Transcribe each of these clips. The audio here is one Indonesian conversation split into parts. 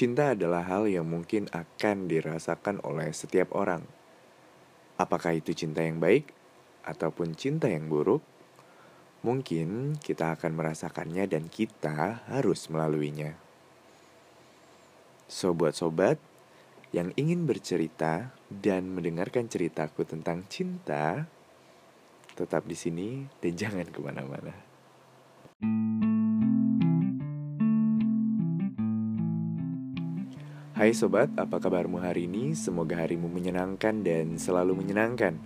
Cinta adalah hal yang mungkin akan dirasakan oleh setiap orang. Apakah itu cinta yang baik ataupun cinta yang buruk? Mungkin kita akan merasakannya dan kita harus melaluinya. Sobat-sobat yang ingin bercerita dan mendengarkan ceritaku tentang cinta, tetap di sini dan jangan ke mana-mana. Hai sobat, apa kabarmu hari ini? Semoga harimu menyenangkan dan selalu menyenangkan.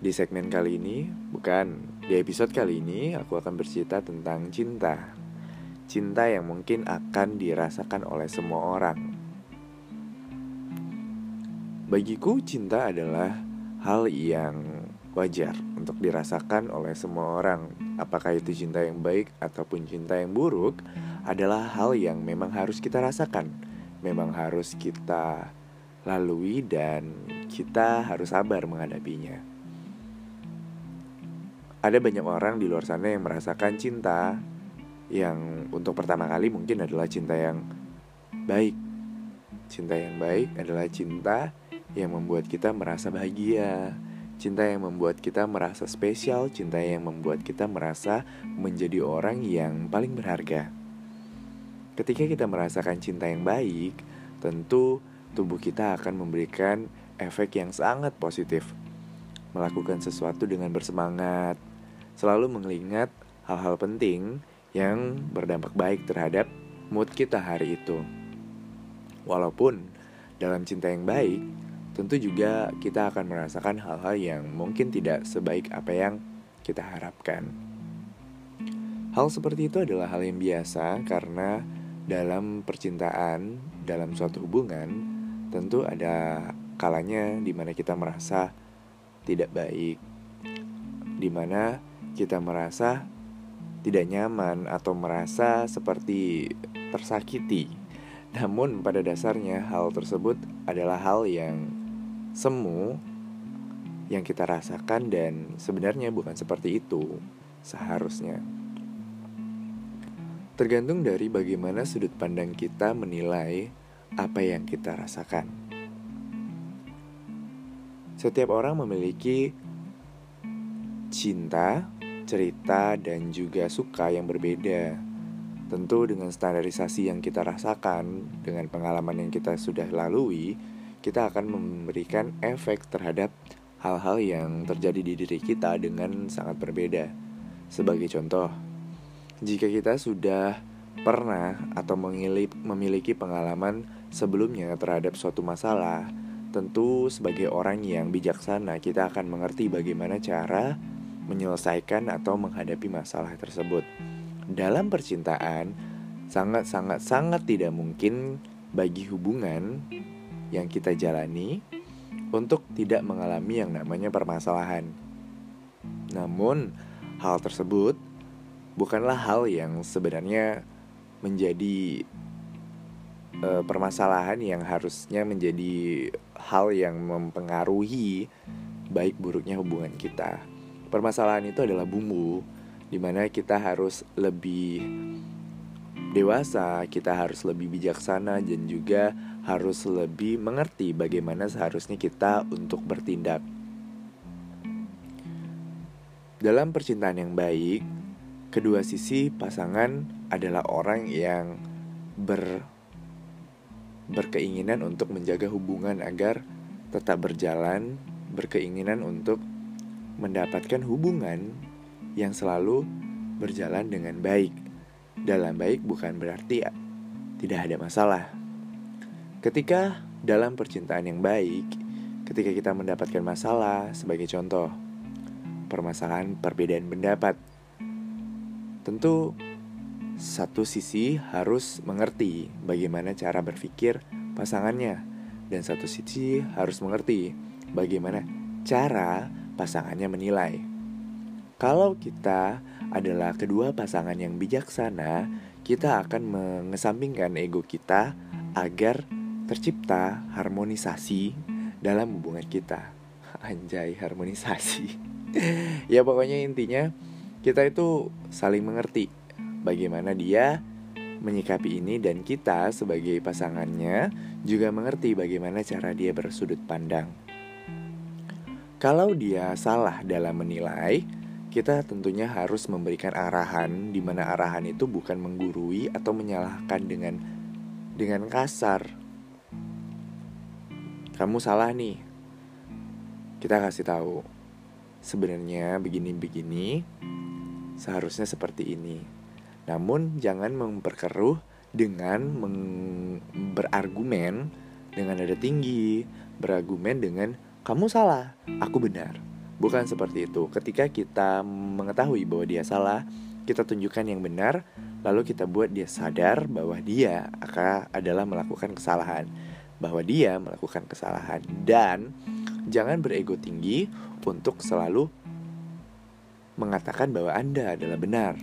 Di segmen kali ini, bukan di episode kali ini, aku akan bercerita tentang cinta. Cinta yang mungkin akan dirasakan oleh semua orang. Bagiku, cinta adalah hal yang wajar untuk dirasakan oleh semua orang. Apakah itu cinta yang baik ataupun cinta yang buruk, adalah hal yang memang harus kita rasakan memang harus kita lalui dan kita harus sabar menghadapinya. Ada banyak orang di luar sana yang merasakan cinta yang untuk pertama kali mungkin adalah cinta yang baik. Cinta yang baik adalah cinta yang membuat kita merasa bahagia, cinta yang membuat kita merasa spesial, cinta yang membuat kita merasa menjadi orang yang paling berharga. Ketika kita merasakan cinta yang baik, tentu tubuh kita akan memberikan efek yang sangat positif. Melakukan sesuatu dengan bersemangat, selalu mengingat hal-hal penting yang berdampak baik terhadap mood kita hari itu. Walaupun dalam cinta yang baik, tentu juga kita akan merasakan hal-hal yang mungkin tidak sebaik apa yang kita harapkan. Hal seperti itu adalah hal yang biasa karena dalam percintaan, dalam suatu hubungan, tentu ada kalanya di mana kita merasa tidak baik, di mana kita merasa tidak nyaman atau merasa seperti tersakiti. Namun pada dasarnya hal tersebut adalah hal yang semu yang kita rasakan dan sebenarnya bukan seperti itu seharusnya. Tergantung dari bagaimana sudut pandang kita menilai apa yang kita rasakan. Setiap orang memiliki cinta, cerita, dan juga suka yang berbeda. Tentu dengan standarisasi yang kita rasakan, dengan pengalaman yang kita sudah lalui, kita akan memberikan efek terhadap hal-hal yang terjadi di diri kita dengan sangat berbeda. Sebagai contoh, jika kita sudah pernah atau memiliki pengalaman sebelumnya terhadap suatu masalah, tentu sebagai orang yang bijaksana kita akan mengerti bagaimana cara menyelesaikan atau menghadapi masalah tersebut. Dalam percintaan, sangat-sangat-sangat tidak mungkin bagi hubungan yang kita jalani untuk tidak mengalami yang namanya permasalahan. Namun, hal tersebut bukanlah hal yang sebenarnya menjadi uh, permasalahan yang harusnya menjadi hal yang mempengaruhi baik buruknya hubungan kita. Permasalahan itu adalah bumbu di mana kita harus lebih dewasa, kita harus lebih bijaksana dan juga harus lebih mengerti bagaimana seharusnya kita untuk bertindak. Dalam percintaan yang baik, Kedua sisi pasangan adalah orang yang ber berkeinginan untuk menjaga hubungan agar tetap berjalan, berkeinginan untuk mendapatkan hubungan yang selalu berjalan dengan baik. Dalam baik bukan berarti tidak ada masalah. Ketika dalam percintaan yang baik, ketika kita mendapatkan masalah, sebagai contoh, permasalahan perbedaan pendapat Tentu satu sisi harus mengerti bagaimana cara berpikir pasangannya dan satu sisi harus mengerti bagaimana cara pasangannya menilai. Kalau kita adalah kedua pasangan yang bijaksana, kita akan mengesampingkan ego kita agar tercipta harmonisasi dalam hubungan kita. Anjay, harmonisasi. ya pokoknya intinya kita itu saling mengerti bagaimana dia menyikapi ini dan kita sebagai pasangannya juga mengerti bagaimana cara dia bersudut pandang. Kalau dia salah dalam menilai, kita tentunya harus memberikan arahan di mana arahan itu bukan menggurui atau menyalahkan dengan dengan kasar. Kamu salah nih. Kita kasih tahu. Sebenarnya begini-begini seharusnya seperti ini. Namun jangan memperkeruh dengan berargumen dengan nada tinggi, berargumen dengan kamu salah, aku benar. Bukan seperti itu. Ketika kita mengetahui bahwa dia salah, kita tunjukkan yang benar, lalu kita buat dia sadar bahwa dia akan adalah melakukan kesalahan, bahwa dia melakukan kesalahan dan jangan berego tinggi untuk selalu mengatakan bahwa Anda adalah benar.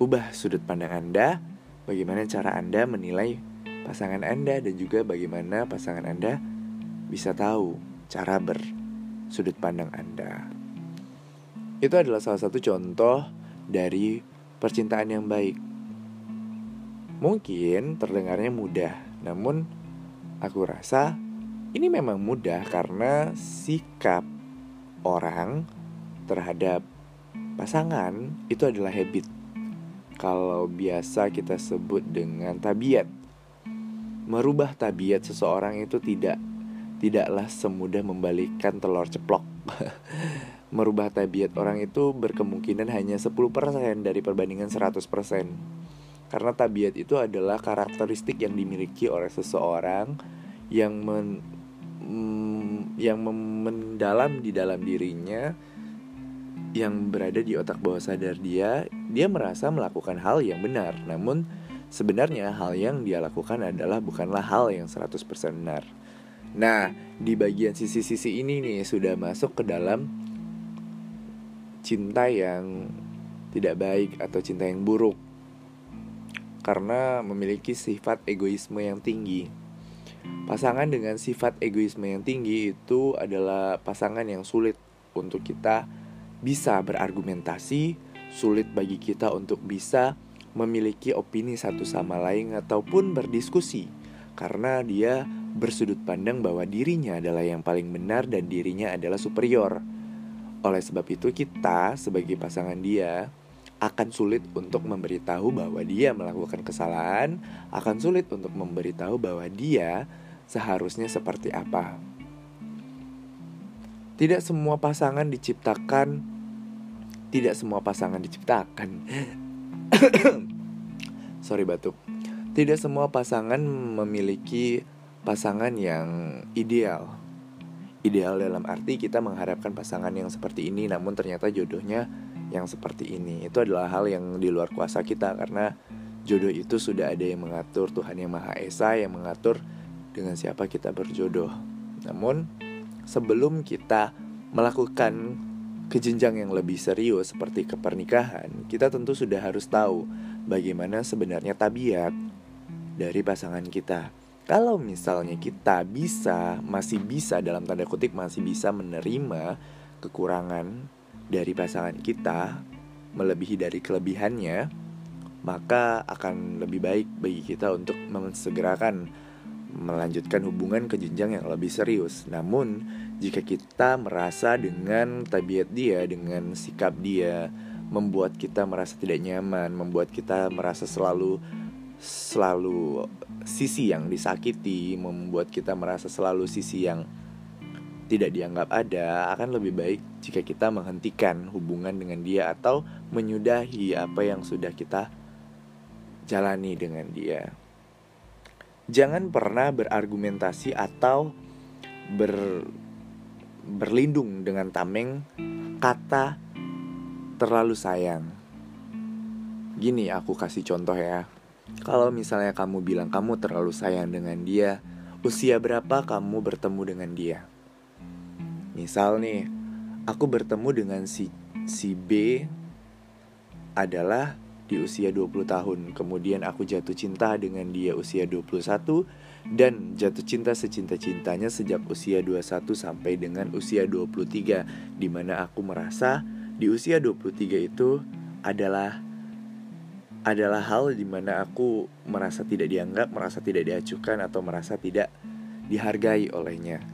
Ubah sudut pandang Anda, bagaimana cara Anda menilai pasangan Anda dan juga bagaimana pasangan Anda bisa tahu cara ber sudut pandang Anda. Itu adalah salah satu contoh dari percintaan yang baik. Mungkin terdengarnya mudah, namun aku rasa ini memang mudah karena sikap orang terhadap pasangan itu adalah habit. Kalau biasa kita sebut dengan tabiat. Merubah tabiat seseorang itu tidak tidaklah semudah membalikkan telur ceplok. Merubah tabiat orang itu berkemungkinan hanya 10% dari perbandingan 100%. Karena tabiat itu adalah karakteristik yang dimiliki oleh seseorang yang men, mm, yang mendalam di dalam dirinya yang berada di otak bawah sadar dia, dia merasa melakukan hal yang benar. Namun sebenarnya hal yang dia lakukan adalah bukanlah hal yang 100% benar. Nah, di bagian sisi-sisi ini nih sudah masuk ke dalam cinta yang tidak baik atau cinta yang buruk. Karena memiliki sifat egoisme yang tinggi. Pasangan dengan sifat egoisme yang tinggi itu adalah pasangan yang sulit untuk kita bisa berargumentasi, sulit bagi kita untuk bisa memiliki opini satu sama lain ataupun berdiskusi karena dia bersudut pandang bahwa dirinya adalah yang paling benar dan dirinya adalah superior. Oleh sebab itu kita sebagai pasangan dia akan sulit untuk memberitahu bahwa dia melakukan kesalahan, akan sulit untuk memberitahu bahwa dia seharusnya seperti apa. Tidak semua pasangan diciptakan tidak semua pasangan diciptakan. Sorry batuk. Tidak semua pasangan memiliki pasangan yang ideal. Ideal dalam arti kita mengharapkan pasangan yang seperti ini namun ternyata jodohnya yang seperti ini. Itu adalah hal yang di luar kuasa kita karena jodoh itu sudah ada yang mengatur Tuhan yang Maha Esa yang mengatur dengan siapa kita berjodoh. Namun sebelum kita melakukan kejenjang yang lebih serius seperti kepernikahan, kita tentu sudah harus tahu bagaimana sebenarnya tabiat dari pasangan kita. Kalau misalnya kita bisa, masih bisa dalam tanda kutip masih bisa menerima kekurangan dari pasangan kita melebihi dari kelebihannya, maka akan lebih baik bagi kita untuk mensegerakan melanjutkan hubungan ke jenjang yang lebih serius. Namun, jika kita merasa dengan tabiat dia, dengan sikap dia, membuat kita merasa tidak nyaman, membuat kita merasa selalu selalu sisi yang disakiti, membuat kita merasa selalu sisi yang tidak dianggap ada, akan lebih baik jika kita menghentikan hubungan dengan dia atau menyudahi apa yang sudah kita jalani dengan dia. Jangan pernah berargumentasi atau ber, berlindung dengan tameng kata terlalu sayang. Gini aku kasih contoh ya. Kalau misalnya kamu bilang kamu terlalu sayang dengan dia, usia berapa kamu bertemu dengan dia? Misal nih, aku bertemu dengan si si B adalah di usia 20 tahun. Kemudian aku jatuh cinta dengan dia usia 21 dan jatuh cinta secinta-cintanya sejak usia 21 sampai dengan usia 23 di mana aku merasa di usia 23 itu adalah adalah hal di mana aku merasa tidak dianggap, merasa tidak diacuhkan, atau merasa tidak dihargai olehnya.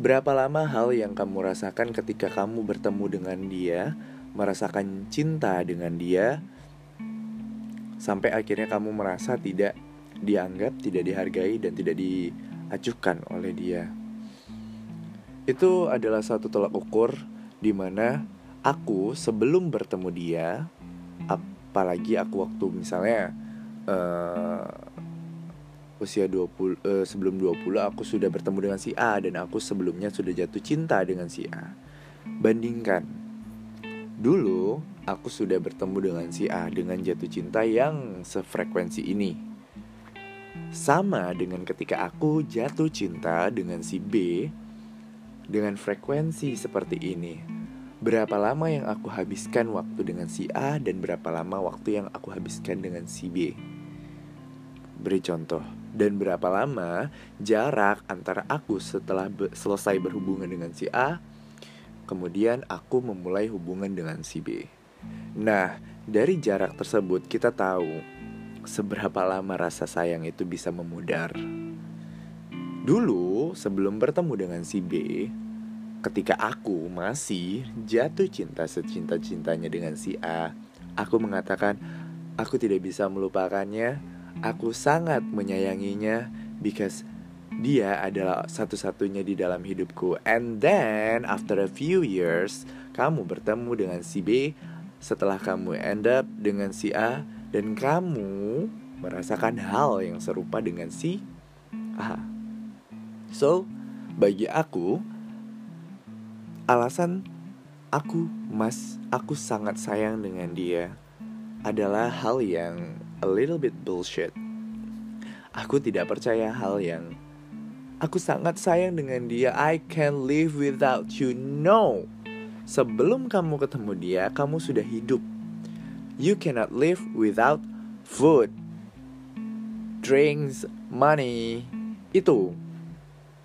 Berapa lama hal yang kamu rasakan ketika kamu bertemu dengan dia, merasakan cinta dengan dia, sampai akhirnya kamu merasa tidak dianggap, tidak dihargai, dan tidak diacuhkan oleh dia. Itu adalah satu tolak ukur di mana aku sebelum bertemu dia, apalagi aku waktu misalnya uh, usia 20 uh, eh, sebelum 20 aku sudah bertemu dengan si A dan aku sebelumnya sudah jatuh cinta dengan si A. Bandingkan. Dulu aku sudah bertemu dengan si A dengan jatuh cinta yang sefrekuensi ini. Sama dengan ketika aku jatuh cinta dengan si B dengan frekuensi seperti ini berapa lama yang aku habiskan waktu dengan si A dan berapa lama waktu yang aku habiskan dengan si B. Beri contoh, dan berapa lama jarak antara aku setelah be selesai berhubungan dengan si A, kemudian aku memulai hubungan dengan si B. Nah, dari jarak tersebut kita tahu seberapa lama rasa sayang itu bisa memudar. Dulu, sebelum bertemu dengan si B, Ketika aku masih jatuh cinta secinta-cintanya dengan si A, aku mengatakan aku tidak bisa melupakannya. Aku sangat menyayanginya because dia adalah satu-satunya di dalam hidupku. And then after a few years, kamu bertemu dengan si B setelah kamu end up dengan si A dan kamu merasakan hal yang serupa dengan si A. So, bagi aku, Alasan aku, Mas, aku sangat sayang dengan dia adalah hal yang a little bit bullshit. Aku tidak percaya hal yang aku sangat sayang dengan dia. I can live without you. No. Sebelum kamu ketemu dia, kamu sudah hidup. You cannot live without food, drinks, money. Itu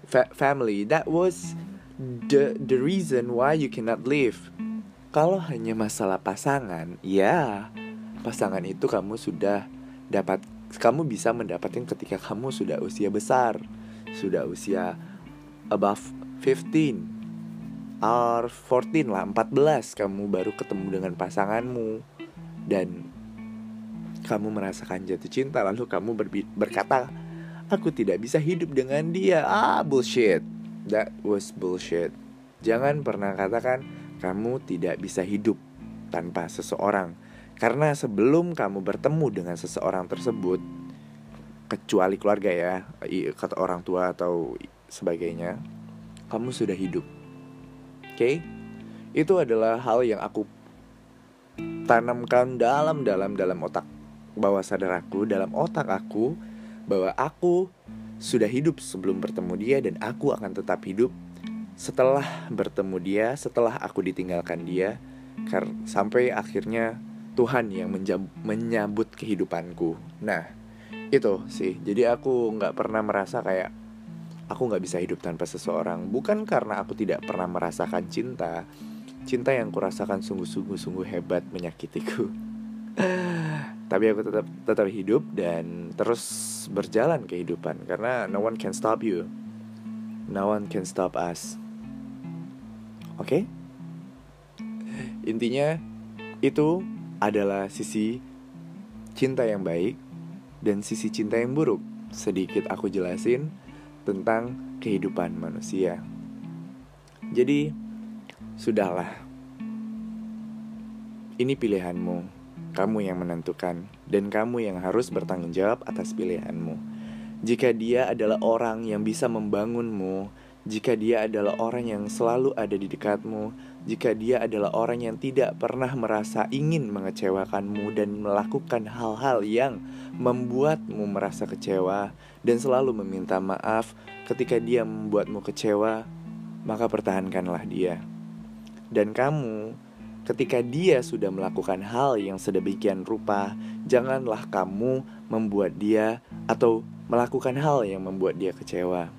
fa family. That was the the reason why you cannot live. Kalau hanya masalah pasangan, ya pasangan itu kamu sudah dapat kamu bisa mendapatkan ketika kamu sudah usia besar, sudah usia above 15 or 14 lah, 14 kamu baru ketemu dengan pasanganmu dan kamu merasakan jatuh cinta lalu kamu berkata aku tidak bisa hidup dengan dia. Ah, bullshit. That was bullshit. Jangan pernah katakan kamu tidak bisa hidup tanpa seseorang. Karena sebelum kamu bertemu dengan seseorang tersebut, kecuali keluarga ya, kata orang tua atau sebagainya, kamu sudah hidup. Oke? Okay? Itu adalah hal yang aku tanamkan dalam dalam dalam otak bawah sadar aku, dalam otak aku bahwa aku sudah hidup sebelum bertemu dia dan aku akan tetap hidup setelah bertemu dia, setelah aku ditinggalkan dia, sampai akhirnya Tuhan yang menyambut kehidupanku. Nah, itu sih. Jadi aku nggak pernah merasa kayak aku nggak bisa hidup tanpa seseorang. Bukan karena aku tidak pernah merasakan cinta. Cinta yang kurasakan sungguh-sungguh sungguh hebat menyakitiku. Tapi aku tetap tetap hidup dan terus berjalan kehidupan karena no one can stop you. No one can stop us. Oke? Okay? Intinya itu adalah sisi cinta yang baik dan sisi cinta yang buruk. Sedikit aku jelasin tentang kehidupan manusia. Jadi, sudahlah. Ini pilihanmu kamu yang menentukan, dan kamu yang harus bertanggung jawab atas pilihanmu. Jika dia adalah orang yang bisa membangunmu, jika dia adalah orang yang selalu ada di dekatmu, jika dia adalah orang yang tidak pernah merasa ingin mengecewakanmu dan melakukan hal-hal yang membuatmu merasa kecewa dan selalu meminta maaf ketika dia membuatmu kecewa, maka pertahankanlah dia. Dan kamu Ketika dia sudah melakukan hal yang sedemikian rupa, janganlah kamu membuat dia atau melakukan hal yang membuat dia kecewa.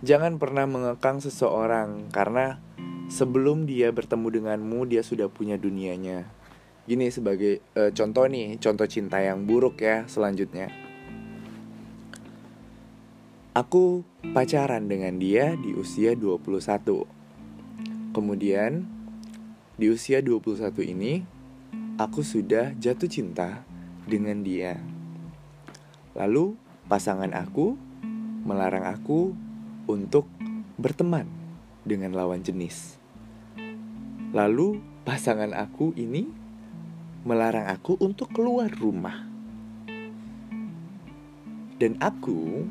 Jangan pernah mengekang seseorang karena sebelum dia bertemu denganmu, dia sudah punya dunianya. gini sebagai uh, contoh nih, contoh cinta yang buruk ya selanjutnya. Aku pacaran dengan dia di usia 21. Kemudian di usia 21 ini aku sudah jatuh cinta dengan dia. Lalu pasangan aku melarang aku untuk berteman dengan lawan jenis. Lalu pasangan aku ini melarang aku untuk keluar rumah. Dan aku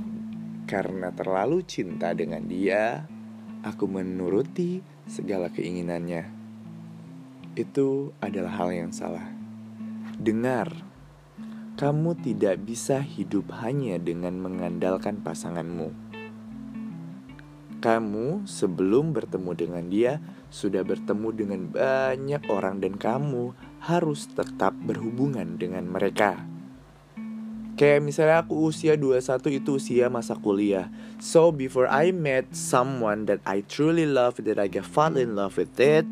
karena terlalu cinta dengan dia, aku menuruti segala keinginannya. Itu adalah hal yang salah. Dengar, kamu tidak bisa hidup hanya dengan mengandalkan pasanganmu. Kamu sebelum bertemu dengan dia sudah bertemu dengan banyak orang dan kamu harus tetap berhubungan dengan mereka. Kayak misalnya aku usia 21 itu usia masa kuliah. So before I met someone that I truly love, that I get fall in love with it,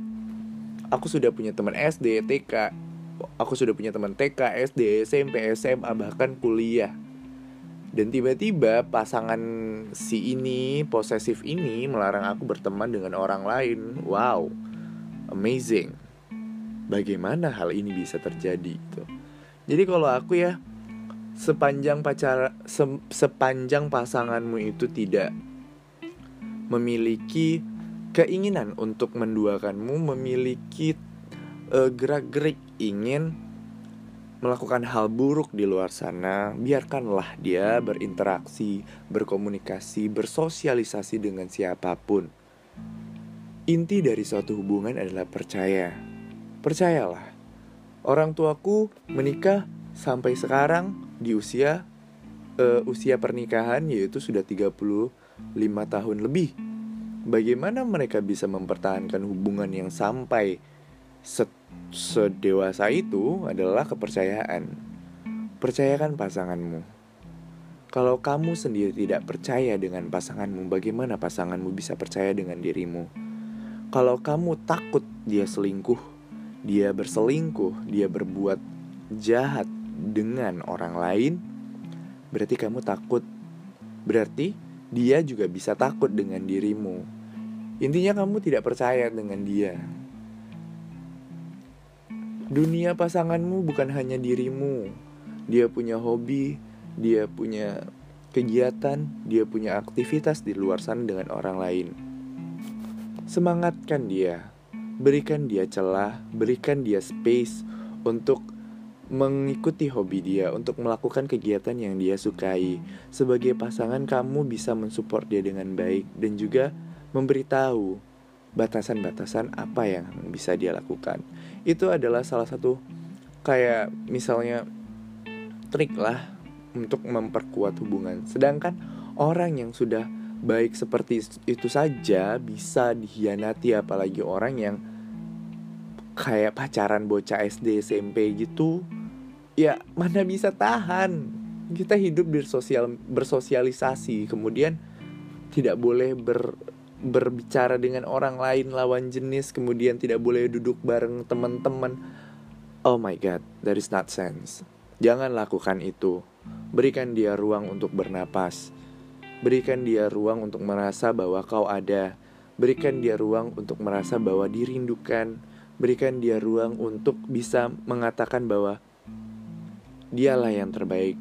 aku sudah punya teman SD, TK, aku sudah punya teman TK, SD, SMP, SMA, bahkan kuliah. Dan tiba-tiba pasangan si ini, posesif ini melarang aku berteman dengan orang lain. Wow, amazing. Bagaimana hal ini bisa terjadi gitu. Jadi kalau aku ya sepanjang pacar se, sepanjang pasanganmu itu tidak memiliki keinginan untuk menduakanmu, memiliki uh, gerak-gerik ingin melakukan hal buruk di luar sana, biarkanlah dia berinteraksi, berkomunikasi, bersosialisasi dengan siapa pun. Inti dari suatu hubungan adalah percaya. Percayalah, orang tuaku menikah sampai sekarang di usia uh, usia pernikahan yaitu sudah 35 tahun lebih. Bagaimana mereka bisa mempertahankan hubungan yang sampai sedewasa itu adalah kepercayaan. Percayakan pasanganmu. Kalau kamu sendiri tidak percaya dengan pasanganmu, bagaimana pasanganmu bisa percaya dengan dirimu? Kalau kamu takut dia selingkuh, dia berselingkuh, dia berbuat jahat, dengan orang lain, berarti kamu takut. Berarti dia juga bisa takut dengan dirimu. Intinya kamu tidak percaya dengan dia. Dunia pasanganmu bukan hanya dirimu. Dia punya hobi, dia punya kegiatan, dia punya aktivitas di luar sana dengan orang lain. Semangatkan dia, berikan dia celah, berikan dia space untuk mengikuti hobi dia, untuk melakukan kegiatan yang dia sukai. Sebagai pasangan, kamu bisa mensupport dia dengan baik dan juga memberitahu batasan-batasan apa yang bisa dia lakukan. Itu adalah salah satu kayak misalnya trik lah untuk memperkuat hubungan. Sedangkan orang yang sudah baik seperti itu saja bisa dihianati apalagi orang yang kayak pacaran bocah SD SMP gitu ya mana bisa tahan kita hidup bersosial bersosialisasi kemudian tidak boleh ber berbicara dengan orang lain lawan jenis kemudian tidak boleh duduk bareng teman-teman. Oh my god that is not sense. Jangan lakukan itu. Berikan dia ruang untuk bernapas. Berikan dia ruang untuk merasa bahwa kau ada. Berikan dia ruang untuk merasa bahwa dirindukan. Berikan dia ruang untuk bisa mengatakan bahwa dialah yang terbaik.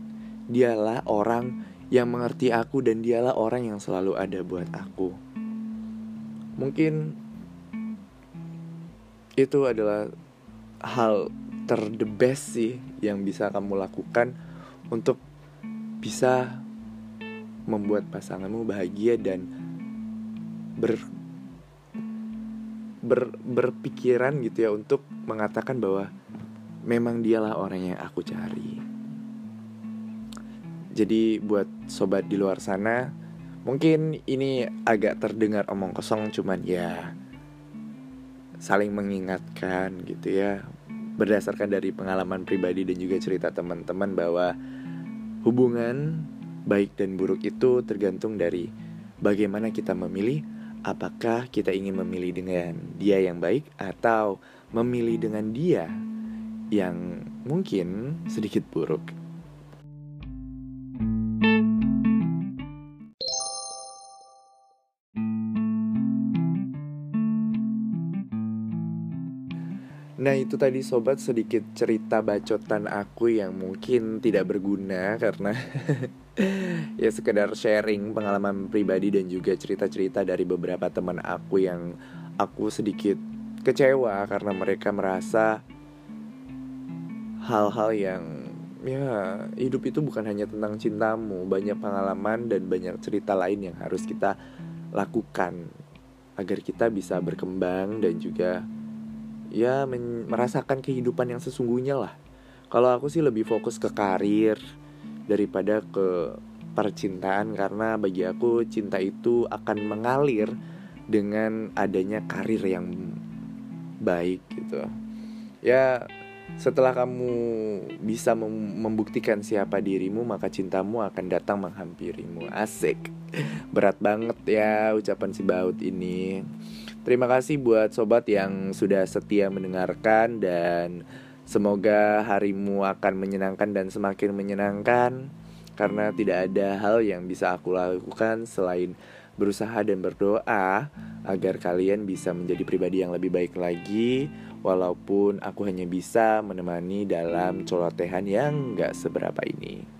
Dialah orang yang mengerti aku dan dialah orang yang selalu ada buat aku. Mungkin itu adalah hal ter the best sih yang bisa kamu lakukan untuk bisa membuat pasanganmu bahagia dan ber ber, berpikiran gitu ya untuk mengatakan bahwa memang dialah orang yang aku cari. Jadi buat sobat di luar sana, mungkin ini agak terdengar omong kosong cuman ya saling mengingatkan gitu ya. Berdasarkan dari pengalaman pribadi dan juga cerita teman-teman bahwa hubungan baik dan buruk itu tergantung dari bagaimana kita memilih Apakah kita ingin memilih dengan dia yang baik atau memilih dengan dia yang mungkin sedikit buruk. Nah itu tadi sobat sedikit cerita bacotan aku yang mungkin tidak berguna karena ya sekedar sharing pengalaman pribadi dan juga cerita-cerita dari beberapa teman aku yang aku sedikit kecewa karena mereka merasa hal-hal yang ya hidup itu bukan hanya tentang cintamu. Banyak pengalaman dan banyak cerita lain yang harus kita lakukan agar kita bisa berkembang dan juga ya merasakan kehidupan yang sesungguhnya lah. Kalau aku sih lebih fokus ke karir daripada ke percintaan karena bagi aku cinta itu akan mengalir dengan adanya karir yang baik gitu. Ya setelah kamu bisa mem membuktikan siapa dirimu maka cintamu akan datang menghampirimu. Asik. Berat banget ya ucapan si baut ini Terima kasih buat sobat yang sudah setia mendengarkan dan semoga harimu akan menyenangkan dan semakin menyenangkan karena tidak ada hal yang bisa aku lakukan selain berusaha dan berdoa agar kalian bisa menjadi pribadi yang lebih baik lagi walaupun aku hanya bisa menemani dalam colotehan yang gak seberapa ini.